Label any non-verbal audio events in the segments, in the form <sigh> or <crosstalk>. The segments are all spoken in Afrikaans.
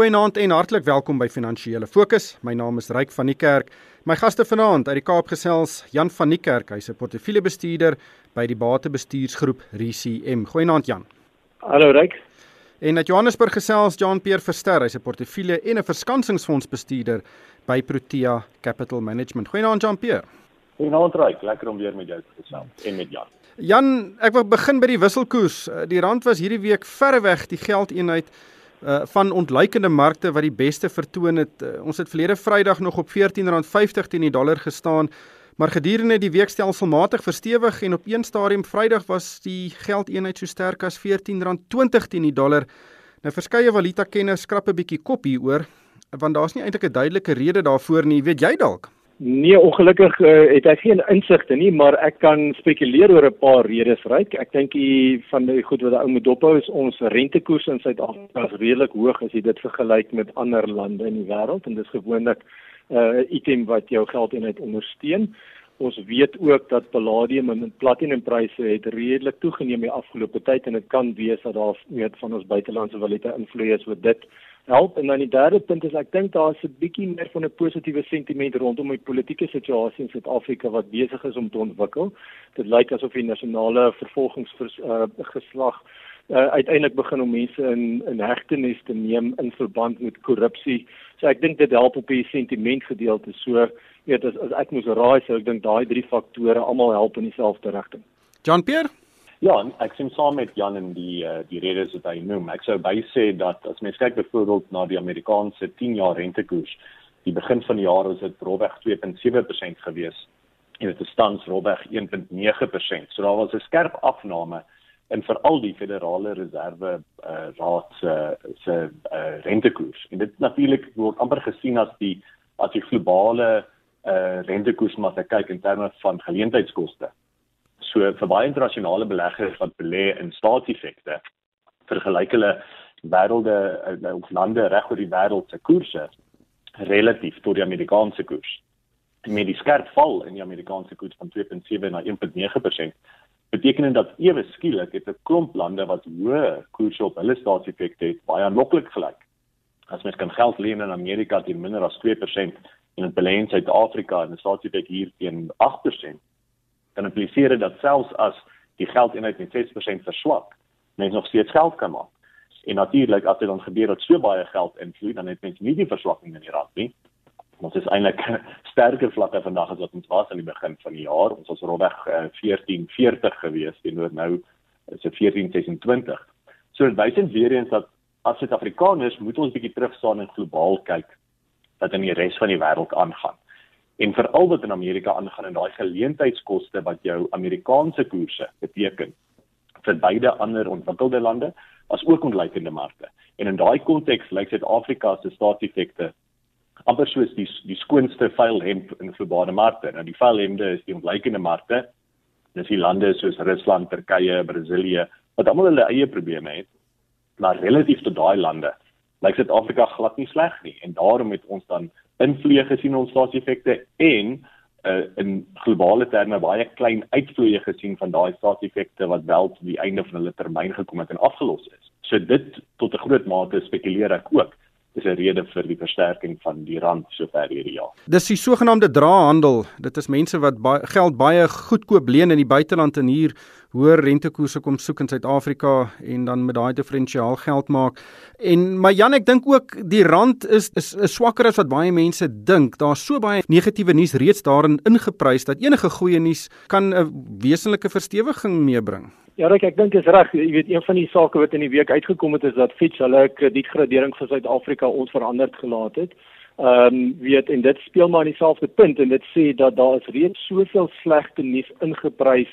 Goeienaand en hartlik welkom by Finansiële Fokus. My naam is Ryk van die Kerk. My gaste vanaand uit die Kaap gesels Jan van die Kerk, hy's 'n portefeuljebestuurder by die Batebestuursgroep RCM. Goeienaand Jan. Hallo Ryk. En uit Johannesburg gesels Jean-Pierre Verster, hy's 'n portefeulje en 'n verskansingsfondsbestuurder by Protea Capital Management. Goeienaand Jean-Pierre. Goeienaand Ryk, lekker om weer met jou te gesels en met Jan. Jan, ek wil begin by die wisselkoers. Die rand was hierdie week verreweg die geldeenheid uh van ontleikende markte wat die beste vertoon het. Uh, ons het verlede Vrydag nog op R14.50 teen die dollar gestaan, maar gedurende die week stelselmatig verstewig en op een stadium Vrydag was die geldeenheid so sterk as R14.20 teen die dollar. Nou verskeie valuta kenners skrap 'n bietjie kop hieroor want daar's nie eintlik 'n duidelike rede daarvoor nie. Weet jy dalk? Nee, ongelukkig uh, het ek geen insigte nie, maar ek kan spekuleer oor 'n paar redes ryk. Ek dink die van die goed wat ou moet dophou is ons rentekoers in Suid-Afrika is redelik hoog as jy dit vergelyk met ander lande in die wêreld en dis gewoonlik 'n uh, item wat jou geldeenheid ondersteun. Ons weet ook dat palladium en platinumpryse het redelik toegeneem die afgelope tyd en dit kan wees dat daar weet van ons buitelandse valuta invloed is wat dit help en dan die derde punt is ek dink daar is 'n bietjie meer van 'n positiewe sentiment rondom die politieke situasie in Suid-Afrika wat besig is om te ontwikkel. Dit lyk asof die nasionale vervolgingsgeslag uh, uh, uiteindelik begin om mense in in hegtenis te neem in verband met korrupsie. So ek dink dit help op die sentiment gedeelte. So weet as, as ek moes raai, sou ek dink daai drie faktore almal help in dieselfde rigting. Jean Pierre Ja, ek sien saam met Jan in die uh, die redes wat hy noem. Ek sou by sê dat as mens kyk byvoorbeeld na die Amerikaanse 10-jaar rentekoers, die begin van die jaar was dit rofweg 2.7% gewees en dit is tans rofweg 1.9%. So daar was 'n skerp afname in veral die Federale Reserve uh, Raad se se uh, rentekoers. En dit natuurlik word amper gesien as die as die globale uh, rentekoers maar as jy kyk in terme van geleentheidskoste. So vir baie internasionale beleggers wat belê in staatseffekte, vergelyk hulle wêrelde eh, of lande reg oor die wêreld se koerse relatief tot die Amerikaanse koers. Met die skerp val in die Amerikaanse koers van 2.7 na 1.9% beteken dit dat ewe skielik het 'n klomp lande wat hoë koerse op hulle staatseffekte het baie aanloklik gelyk. As mens kan geld leen in Amerika teen minder as 2% en in Suid-Afrika en 'n staatseffek hier teen 8%, kan impliseer dat selfs as die geldeenheid met 6% verswak, mens nog steeds geld kan maak. En natuurlik as dit dan gebeur dat so baie geld invloed, dan het mens nie die verswakking in die rand nie. Ons is eintlik <laughs> sterker vlakke vandag as wat ons was aan die begin van die jaar. Ons was rondweg uh, 1440 gewees teenoor nou is dit 1426. So dit wys weer eens dat as Suid-Afrikaners moet ons bietjie terug staan en globaal kyk wat in die res van die wêreld aangaan en veral wat in Amerika aangaan en daai geleentheidskoste wat jou Amerikaanse koerse beteken vir beide ander ontwikkelde lande as ook ontleikende markte. En in daai konteks lyk Suid-Afrika se staatseffekte amper soos die die skoonste veilhemp in globale markte. Nou die veilhemde is die ontleikende markte. Dis die lande soos Rusland, Turkye, Brasilië wat almal hulle eie probleme het. Maar relatief tot daai lande lyk Suid-Afrika glad nie sleg nie en daarom het ons dan invloeye gesien ons staatseffekte en uh, in globale terme baie klein uitvloeye gesien van daai staatseffekte wat wel tot die einde van hulle termyn gekom het en afgelos is. So dit tot 'n groot mate spekuleer ek ook is 'n rede vir die versterking van die rand sover hierdie jaar. Dis die sogenaamde drahandel. Dit is mense wat baie geld baie goedkoop leen in die buiteland en hier hoër rentekoerse kom soek in Suid-Afrika en dan met daai diferensiaal geld maak. En maar Jan, ek dink ook die rand is is, is swakker as wat baie mense dink. Daar's so baie negatiewe nuus reeds daarin ingeprys dat enige goeie nuus kan 'n wesenlike verstewiging meebring. Ja, Rick, ek dink dit is reg. Jy weet, een van die sake wat in die week uitgekom het is dat Fitch hulle kredietgradering vir Suid-Afrika onveranderd gelaat het. Ehm um, weet en dit speel maar aan dieselfde punt en dit sê dat daar is reeds soveel slegte nuus ingeprys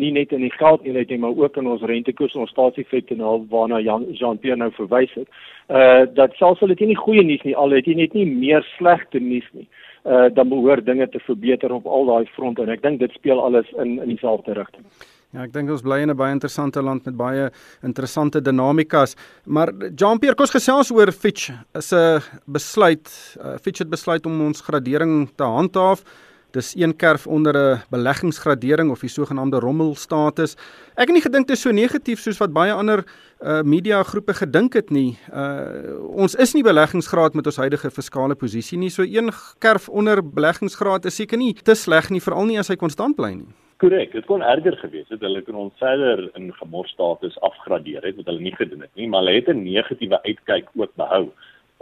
nie net in die geldeenheid nie maar ook in ons rentekoers en ons staatseffekte nou waarna Jan Jean-Pierre nou verwys het. Uh dat selfs al het jy nie goeie nuus nie, al het jy net nie meer slegte nuus nie. Uh dan behoort dinge te verbeter op al daai fronte en ek dink dit speel alles in in dieselfde rigting. Ja, ek dink ons bly in 'n baie interessante land met baie interessante dinamikas. Maar Jean-Pierre kos gesels oor Fitch is 'n besluit. Uh, Fitch het besluit om ons gradering te handhaaf. Dis een kerf onder 'n beleggingsgradering of die sogenaamde rommelstatus. Ek het nie gedink dit is so negatief soos wat baie ander uh media groepe gedink het nie. Uh ons is nie beleggingsgraad met ons huidige fiskale posisie nie. So een kerf onder beleggingsgraad is seker nie te sleg nie, veral nie as hy konstant bly nie. Korrek, dit kon erger gewees het. Hulle kon ons verder in gemorstatus afgradeer het wat hulle nie gedoen het nie, maar hulle het 'n negatiewe uitkyk ook behou.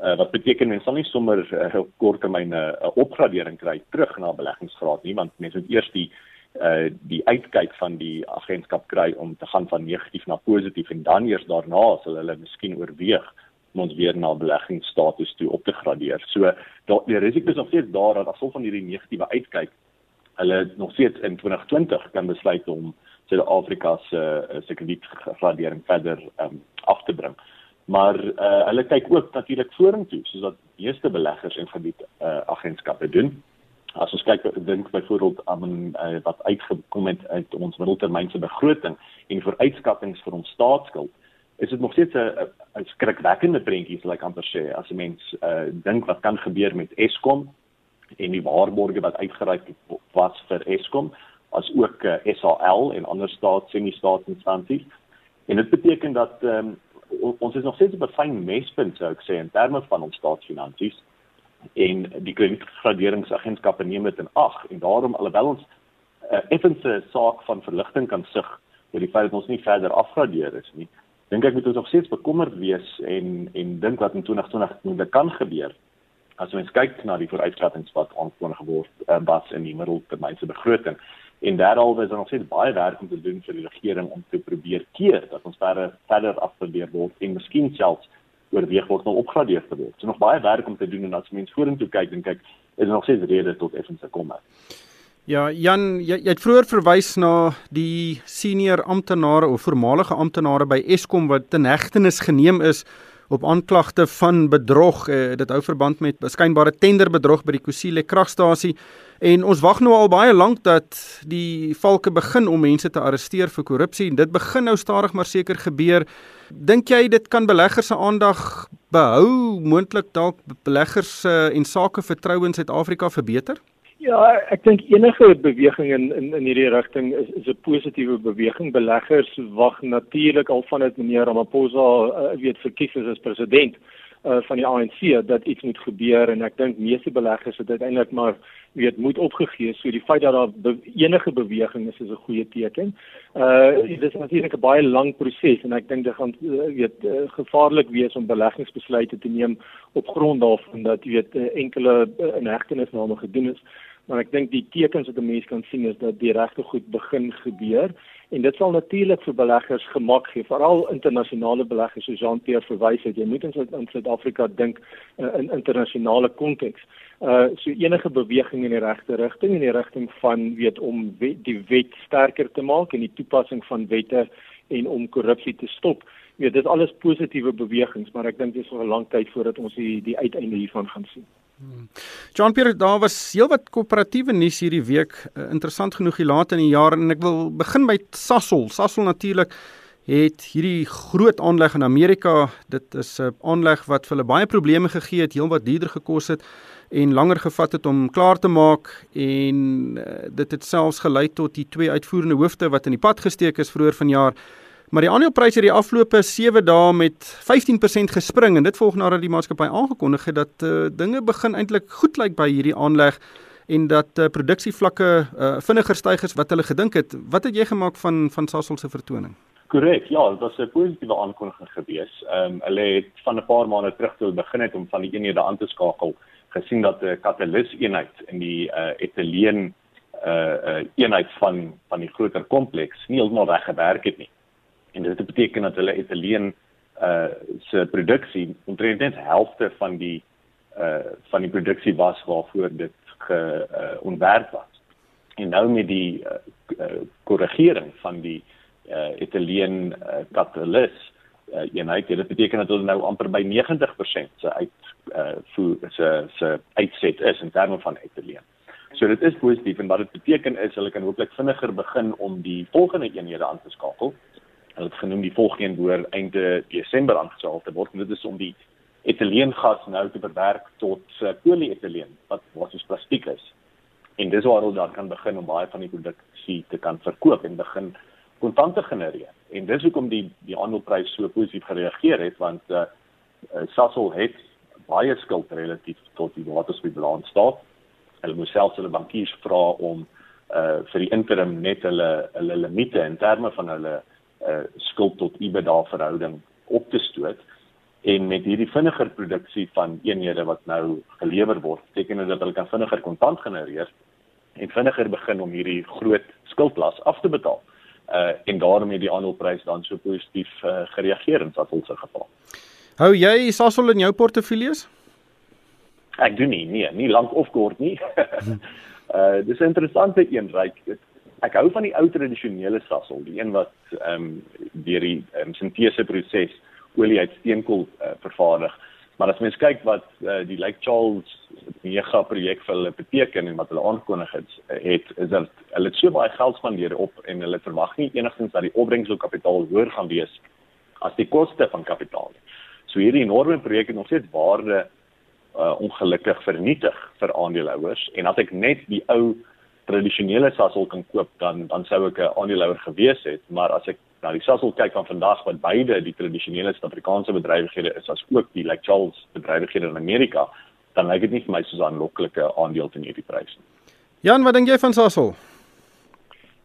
Uh, wat beteken mense sal nie sommer uh, op kort termyn 'n uh, opgradering kry terug na beleggingsgraad nie, want mense moet eers die uh die uitkyk van die agentskap kry om te gaan van negatief na positief en dan eers daarna sal hulle miskien oorweeg om ons weer na beleggingsstatus toe op te gradeer. So daar die risiko is nog steeds daar dat gevolg van hierdie negatiewe uitkyk hulle nog steeds in 2020 kan besluit om Suid-Afrika se uh, se kredietgradering verder um, af te bring. Maar uh, hulle kyk ook natuurlik vorentoe soos wat meeste beleggers en gebied uh, agentskappe doen. As ons kyk dink byvoorbeeld aan uh, wat uitgekom het uit ons middeltermynse begroting en vooruitskattinge vir ons staatsskuld, is dit nog steeds 'n skrikwekkende prentjie, like amper sê, as 'n mens uh, dink wat kan gebeur met Eskom en die waarborge wat uitgereik was vir Eskom as ook uh, SAL en ander staat semi-staatsinstansies. En dit beteken dat um, ons is nog steeds op 'n fyn mespunt sou ek sê in terme van ons staatsfinansies en die kredietgraderingsagentskappe neem dit in ag en daarom alhoewel ons 'n uh, effense saak van verligting kan sig oor die feit dat ons nie verder afgradeer is nie dink ek moet ons nog steeds bekommerd wees en en dink wat in 2020 moet kan gebeur as ons kyk na die vooruitskattinge wat aangekondig word uh, was in die middeltermynse begroting en daaroor is daar nog steeds baie werk om te doen vir die regering om te probeer keer dat ons verder verder afgeweer word en miskien selfs oorweeg word om opgradeer te word. So nog baie werk om te doen en as mens vorentoe kyk en kyk is er nog steeds rede tot effense komme. Ja, Jan, jy, jy het vroeër verwys na die senior amptenare of voormalige amptenare by Eskom wat in hegtenis geneem is op aanklagte van bedrog. Uh, dit hou verband met beskynbare tenderbedrog by die Kusile kragstasie. En ons wag nou al baie lank dat die valke begin om mense te arresteer vir korrupsie en dit begin nou stadig maar seker gebeur. Dink jy dit kan beleggers se aandag behou, moontlik dalk beleggers uh, en sake vertroue in Suid-Afrika verbeter? Ja, ek dink enige beweging in in in hierdie rigting is is 'n positiewe beweging. Beleggers wag natuurlik al vandat meneer Ramaphosa uh, weet verkies as president uh, van die ANC dat iets moet gebeur en ek dink meeste beleggers het uiteindelik maar weet moet opgegee. So die feit dat daar be enige beweging is is 'n goeie teken. Uh dit is natuurlik 'n baie lang proses en ek dink dit gaan uh, weet uh, gevaarlik wees om beleggingsbesluite te neem op grond daarvan dat weet uh, enkele uh, inhegtenisname gedoen is maar ek dink die tekens wat 'n mens kan sien is dat die regte goed begin gebeur en dit sal natuurlik vir beleggers gemak gee veral internasionale beleggers soos Jean-Pierre verwys het. Jy moet in Suid-Afrika dink uh, in internasionale konteks. Uh so enige beweging in die regte rigting in die rigting van weet om wet, die wet sterker te maak en die toepassing van wette en om korrupsie te stop. Weet dit alles positiewe bewegings maar ek dink dit is nog 'n lang tyd voordat ons die die uiteinde hiervan gaan sien. John Pierre, daar was heelwat koöperatiewe nuus hierdie week, uh, interessant genoeg hier laat in die jaar en ek wil begin by Sasol. Sasol natuurlik het hierdie groot aanleg in Amerika. Dit is 'n aanleg wat vir hulle baie probleme gegee het, heelwat duurder gekos het en langer gevat het om klaar te maak en uh, dit het selfs gelei tot die twee uitvoerende hoofde wat in die pad gesteek is vroeër vanjaar. Maar die aandelepryse het die afgelope 7 dae met 15% gespring en dit volg nadat die maatskappy aangekondig het dat uh, dinge begin eintlik goed lyk by hierdie aanleg en dat uh, produksievlakke uh, vinniger styg as wat hulle gedink het. Wat het jy gemaak van van Sasol se vertoning? Korrek, ja, dit was 'n positiewe aankondiging gewees. Ehm um, hulle het van 'n paar maande terug toe begin het om van die eenhede aan te skakel, gesien dat 'n katalis eenheid in die uh, etileen uh, uh eenheid van van die groter kompleks nie heeltemal reg gewerk het nie en dit beteken dat hulle etileen uh se produksie omtrent net helfte van die uh van die produksie was waarvoor dit ge uh, ontwerp was. En nou met die uh, uh korrigering van die uh etileen uh, katalis uh eenheid dit beteken dat hulle nou amper by 90% se uit uh voer se se uitset is in terme van etileen. So dit is positief en wat dit beteken is hulle kan hooplik vinniger begin om die volgende eenhede aan te skakel hulle het genoem die volgende behoor einde Desember aangesaal te word en dit is om die etileengas nou te bewerk tot uh, polyetileen wat wat soos plastiek is. En dis waar hulle dan kan begin om baie van die produksie te kan verkoop en begin kontante genereer. En dis hoekom die die aandeleprys so positief gereageer het want uh, uh Sasol het baie skuld relatief tot die wat op die balans staan. Hulle moes selfs hulle bankiers vra om uh vir die interim net hulle hulle limite in terme van hulle uh skuld tot EBITDA verhouding op te stoot en met hierdie vinniger produksie van eenhede wat nou gelewer word, beteken dit dat hulle kan vinniger kontant genereer en vinniger begin om hierdie groot skuldlas af te betaal. Uh en daarom het die aandeleprys dan so positief uh, gereageer in Sasol se geval. Hou jy Sasol in jou portefeuilles? Ek doen nie, nee, nie lank of kort nie. Uh <laughs> dis 'n interessante een, ryk. Ek hou van die ou tradisionele sassel, die een wat ehm um, deur die um, sintese proses olie uit steenkool uh, vervaardig. Maar as mens kyk wat uh, die Lake Charles mega projek vir hulle beteken en wat hulle aangekondig het, het is dat hulle so baie geld spandeer op en hulle verwag nie enigstens dat die opbrengs op kapitaal hoër gaan wees as die koste van kapitaal. So hierdie enorme projek het nog steeds waarde uh, ongelukkig vernietig vir aandeelhouers en as ek net die ou tradisionele Sasol kan koop dan dan sou ek 'n aandeelhouer gewees het maar as ek na die Sasol kyk van vandag wat beide die tradisionele Suid-Afrikaanse bedrywighede is as ook die Lake Charles bedrywighede in Amerika dan lyk dit nie vir my soos 'n aanloklike aandeel teen hierdie pryse nie. Jan, wat dink jy van Sasol?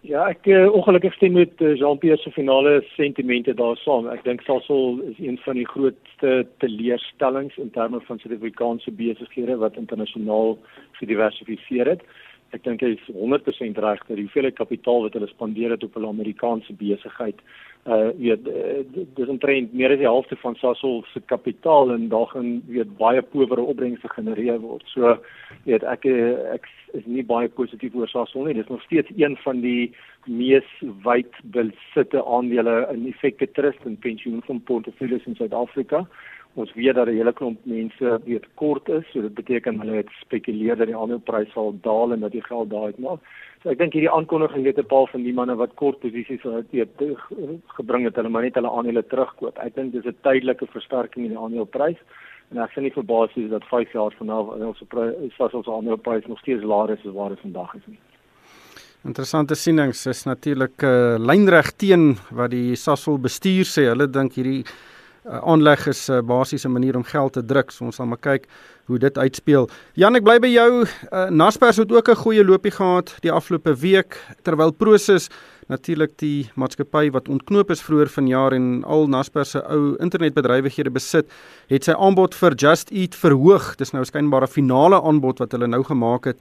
Ja, ek uh, ongelukkig stem met uh, Jean-Pierre se finale sentimente daar saam. Ek dink Sasol is een van die grootste teleurstellings in terme van Suid-Afrikaanse besighede wat internasionaal gediversifiseer het. Ek dink hy is 100% reg dat die hoeveelheid kapitaal wat hulle spandeer het op hulle Amerikaanse besigheid uh weet uh, dis 'n trend meer as die helfte van Sasol se kapitaal en daar gaan weet baie powere opbrengste genereer word. So weet ek ek is nie baie positief oor Sasol nie. Dis nog steeds een van die mees wyd besitte aandele in Effekte Trust en pensioenfonds in Suid-Afrika. Ons weet dat 'n hele klomp mense weet kort is, so dit beteken hulle het spekuleer dat die aandeleprys sal daal en dat die geld daar uitmaak. So ek dink hierdie aankondiging het 'n paar van die manne wat kort posisies het gebring het hulle maar net hulle aandele terugkoop. Ek dink dis 'n tydelike versterking in die aandeleprys en ek sien nie verbaas is dat 5 jaar van nou ons sal ons aandeleprys nog steeds laer is as wat dit vandag is nie. Interessante sienings is natuurlik 'n uh, lynreg teen wat die Sasol bestuur sê. Hulle dink hierdie uh, aanleg is 'n uh, basiese manier om geld te druk. So ons sal maar kyk hoe dit uitspeel. Jan, ek bly by jou. Uh, Naspers het ook 'n goeie loopie gehad die afgelope week terwyl Prosus natuurlik die maatskappy wat ontknoop is vroeër vanjaar en al Naspers se ou internetbedrywighede besit, het sy aanbod vir Just Eat verhoog. Dis nou 'n finale aanbod wat hulle nou gemaak het.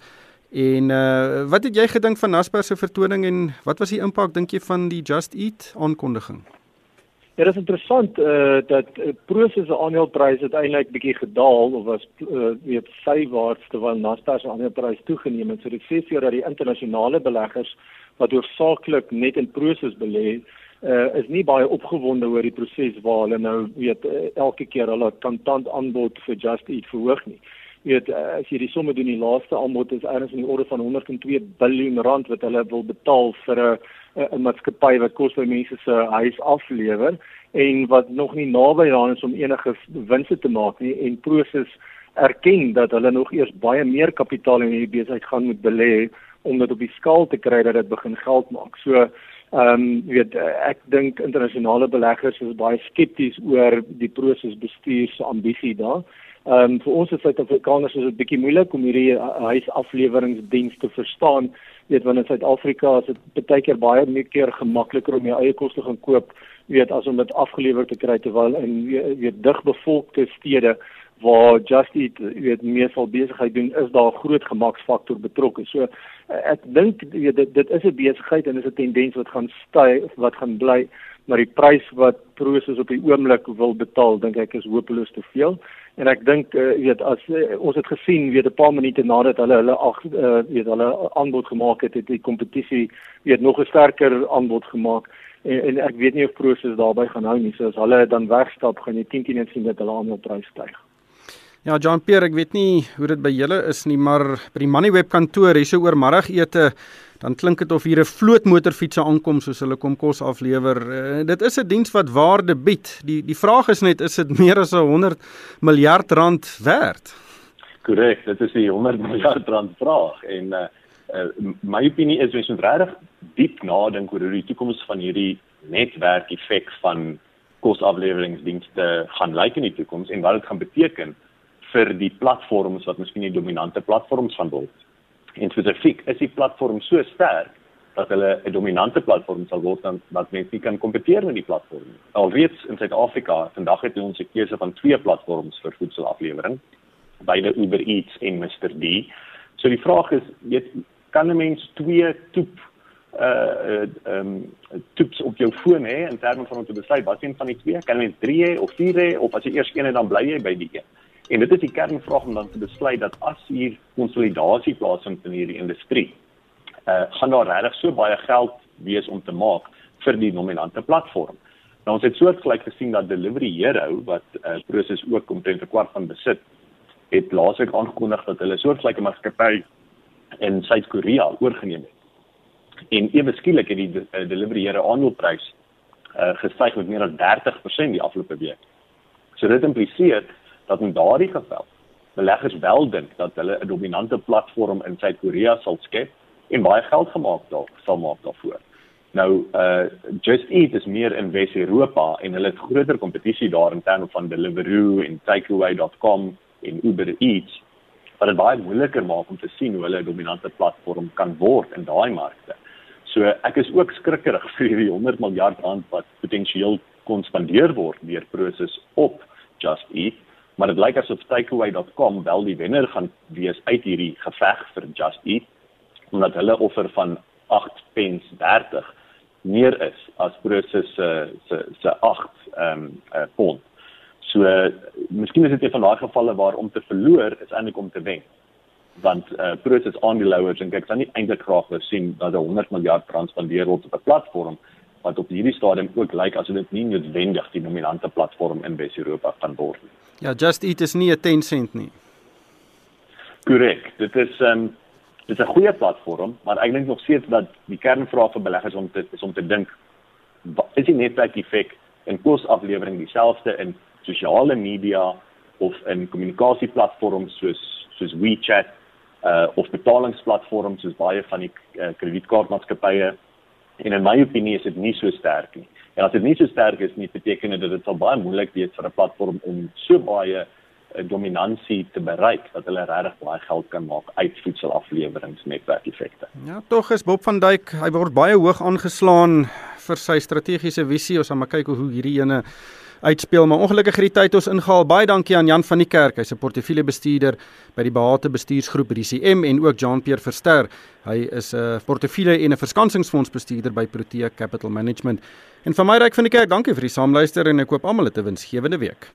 En uh wat het jy gedink van Naspers se vertoning en wat was die impak dink jy van die Just Eat aankondiging? Ja, dit is interessant uh, dat uh, Prosus se aandeleprys uiteindelik bietjie gedaal of was uh, weet sywaarts terwyl Nasdaq se aandeleprys toegeneem het. So dit sê vir dat die internasionale beleggers wat hoofsaaklik net in Prosus belê, uh, is nie baie opgewonde oor die proses waar hulle nou weet uh, elke keer hulle kontant aanbod vir Just Eat verhoog nie. Weet uh, as jy die somme doen, die laaste aanbod is ergens in die orde van 102 miljard rand wat hulle wil betaal vir 'n uh, 'n maatskappy wat kos by mense se huis aflewer en wat nog nie naby daaraan is om enige winste te maak nie en Prosus erken dat hulle nog eers baie meer kapitaal in hierdie besigheid gaan moet belê om dit op die skaal te kry dat dit begin geld maak. So ehm um, weet ek dink internasionale beleggers is baie skepties oor die Prosus bestuur se ambisie daar. Ehm um, vir ons as Suid-Afrikaners is dit bietjie moeilik om hierdie huisafleweringsdiens te verstaan weet want in Suid-Afrika is dit baie keer baie meer keer gemakliker om jou eie kos te gaan koop weet as om dit afgelewer te kry terwyl in weet digbevolkte stede waar just eat weet meestal besigheid doen is daar 'n groot gemaksfaktor betrokke. So ek dink weet dit dit is 'n besigheid en is 'n tendens wat gaan styg wat gaan bly maar die prys wat Prosus op die oomblik wil betaal dink ek is hopeloos te veel en ek dink uh, weet as uh, ons het gesien weet 'n paar minute nadat hulle hulle ag uh, weet hulle aanbod gemaak het het die kompetisie weet nog 'n sterker aanbod gemaak. En, en ek weet nie of Prosus daarbey gaan hou nie. So as hulle dan wegstap gaan jy 10 teen sien dat hulle aandelprys styg. Ja John Pierre ek weet nie hoe dit by julle is nie maar by die Moneyweb kantoor hierso oor middagete dan klink dit of hier 'n vloot motorfietsse aankom soos hulle kom kos aflewer. Uh, dit is 'n diens wat waarde bied. Die die vraag is net is dit meer as 'n 100 miljard rand werd? Korrek, dit is die 100 miljard rand vraag en uh, uh, my opinie is mens moet regtig diep nadink oor hoe die toekoms van hierdie netwerk effek van kosafleweringsdienste gaan lyk in die toekoms en wat dit gaan beteken vir die platforms wat miskien die dominante platforms gaan word. En spesifiek is die platform so sterk dat hulle 'n dominante platform sal word dan wat mense nie kan kompeteer met die platform. Alreeds in Suid-Afrika, vandag het ons 'n keuse van twee platforms vir voedselaflewering, beide Uber Eats en Mr D. So die vraag is, weet kan 'n mens twee toep uh ehm um, toeps op jou foon hê in terme van om te besluit wat een van die twee kan mens 3 hê of 4 hê of as jy eers een het dan bly jy by die een. En dit is die kernvraag om dan te besluit dat as hier konsolidasie plaasvind in hierdie industrie, uh gaan daar regtig so baie geld wees om te maak vir die dominante platform. Nou ons het soortgelyk gesien dat Delivery Hero wat uh proses ook omtrent 'n kwart van besit het laasweek aangekondig dat hulle soortgelyke maatskappy in Suid-Korea oorgeneem het. En ewe skielik het die de, uh, Delivery Hero aandeleprys uh gestyg met meer as 30% die afgelope week. So dit impliseer dat in daardie geval beleggers wel dink dat hulle 'n dominante platform in Suid-Korea sal skep en baie geld gemaak daar sal maak daarvoor. Nou uh Just Eat is meer in Wes-Europa en hulle het groter kompetisie daar in terme van Deliveroo en Takeaway.com en Uber Eats wat dit baie moeiliker maak om te sien hoe hulle 'n dominante platform kan word in daai markte. So ek is ook skrikkerig <laughs> vir hierdie 100 miljard rand wat potensieel kon spandeer word deur Prosus op Just Eat maar dit lyk asof takeaway.com wel die wenner gaan wees uit hierdie geveg vir Just Eat omdat hulle offer van 8 pence 30 meer is as Prosus se se se 8 ehm um, pond. So uh, miskien is dit een van daai gevalle waar om te verloor is eintlik om te wen. Want uh, Prosus aandeelhouers en kyk dan nie eintlik graag wil sien dat 100 miljard rand spandeer word op 'n platform wat op hierdie stadium ook lyk asof dit nie noodwendig die dominante platform in Wes-Europa kan word nie. Ja, Just Eat is nie 'n 10 sent nie. Korrek. Dit is ehm um, dit is 'n goeie platform, maar ek dink nog steeds dat die kernvraag vir beleggers om te is om te dink is die netwerk effek en kosaflewering dieselfde in sosiale media of in kommunikasieplatforms soos soos WeChat uh of betalingsplatforms soos baie van die uh, kredietkaartmaatskappye En in my opinie is dit nie so sterk nie. En as dit nie so sterk is nie, beteken dit dat dit sal baie moeilik wees vir 'n platform om so baie uh, dominansie te bereik dat hulle regtig baie geld kan maak uit voedselafleweringsnetwerkeffekte. Ja, tog is Bob van Dijk, hy word baie hoog aangeslaan vir sy strategiese visie. Ons gaan maar kyk hoe hierdie ene uitspeel, maar ongelukkig het die tyd ons ingehaal. Baie dankie aan Jan van die Kerk, hy's 'n portefeuljebestuurder by die Bahate Bestuursgroep RCM en ook Jean-Pierre Verster. Hy is 'n portefeulje en 'n verskansingsfondsbestuurder by Protea Capital Management. En van my ryk van die kerk, dankie vir die saamluister en ek koop almal 'n winsgewende week.